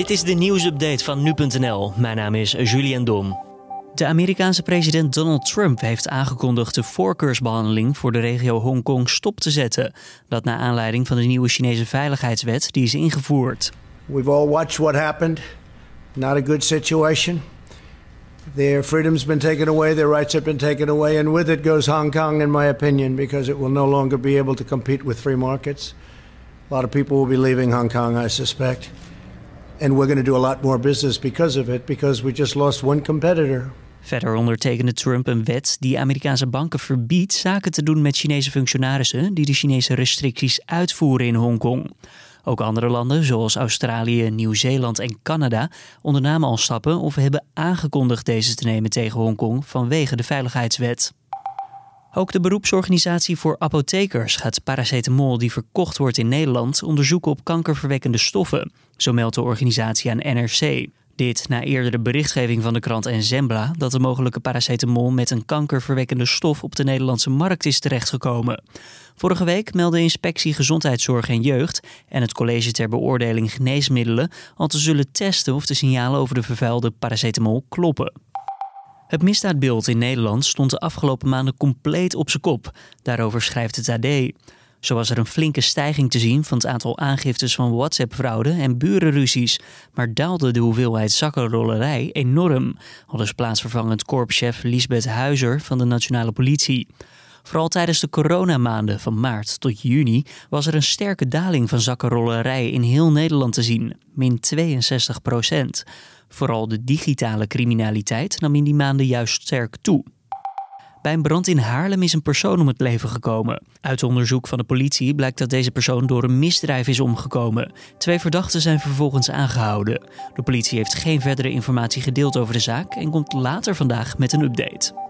Dit is de nieuwsupdate van nu.nl. Mijn naam is Julian Dom. De Amerikaanse president Donald Trump heeft aangekondigd de voorkeursbehandeling voor de regio Hongkong stop te zetten. Dat naar aanleiding van de nieuwe Chinese veiligheidswet die is ingevoerd. We've all watched what happened. Not a good situation. Their freedom's been taken away, their rights have been taken away, and with it goes Hong Kong, in my opinion, because it will no longer be able to compete with free markets. A lot of people will be leaving Hong Kong, I suspect. And we're going to do a lot more business because of it, because we just lost one competitor. Verder ondertekende Trump een wet die Amerikaanse banken verbiedt zaken te doen met Chinese functionarissen die de Chinese restricties uitvoeren in Hongkong. Ook andere landen, zoals Australië, Nieuw-Zeeland en Canada, ondernamen al stappen of hebben aangekondigd deze te nemen tegen Hongkong vanwege de veiligheidswet. Ook de beroepsorganisatie voor apothekers gaat paracetamol die verkocht wordt in Nederland onderzoeken op kankerverwekkende stoffen, zo meldt de organisatie aan NRC. Dit na eerdere berichtgeving van de krant en Zembla dat de mogelijke paracetamol met een kankerverwekkende stof op de Nederlandse markt is terechtgekomen. Vorige week meldde Inspectie Gezondheidszorg en Jeugd en het College ter Beoordeling Geneesmiddelen al te zullen testen of de signalen over de vervuilde paracetamol kloppen. Het misdaadbeeld in Nederland stond de afgelopen maanden compleet op zijn kop. Daarover schrijft het AD. Zo was er een flinke stijging te zien van het aantal aangiftes van WhatsApp-fraude en burenruzies, maar daalde de hoeveelheid zakkenrollerij enorm, aldus plaatsvervangend korpschef Lisbeth Huizer van de Nationale Politie. Vooral tijdens de coronamaanden van maart tot juni was er een sterke daling van zakkenrollerij in heel Nederland te zien, min 62 procent. Vooral de digitale criminaliteit nam in die maanden juist sterk toe. Bij een brand in Haarlem is een persoon om het leven gekomen. Uit onderzoek van de politie blijkt dat deze persoon door een misdrijf is omgekomen. Twee verdachten zijn vervolgens aangehouden. De politie heeft geen verdere informatie gedeeld over de zaak en komt later vandaag met een update.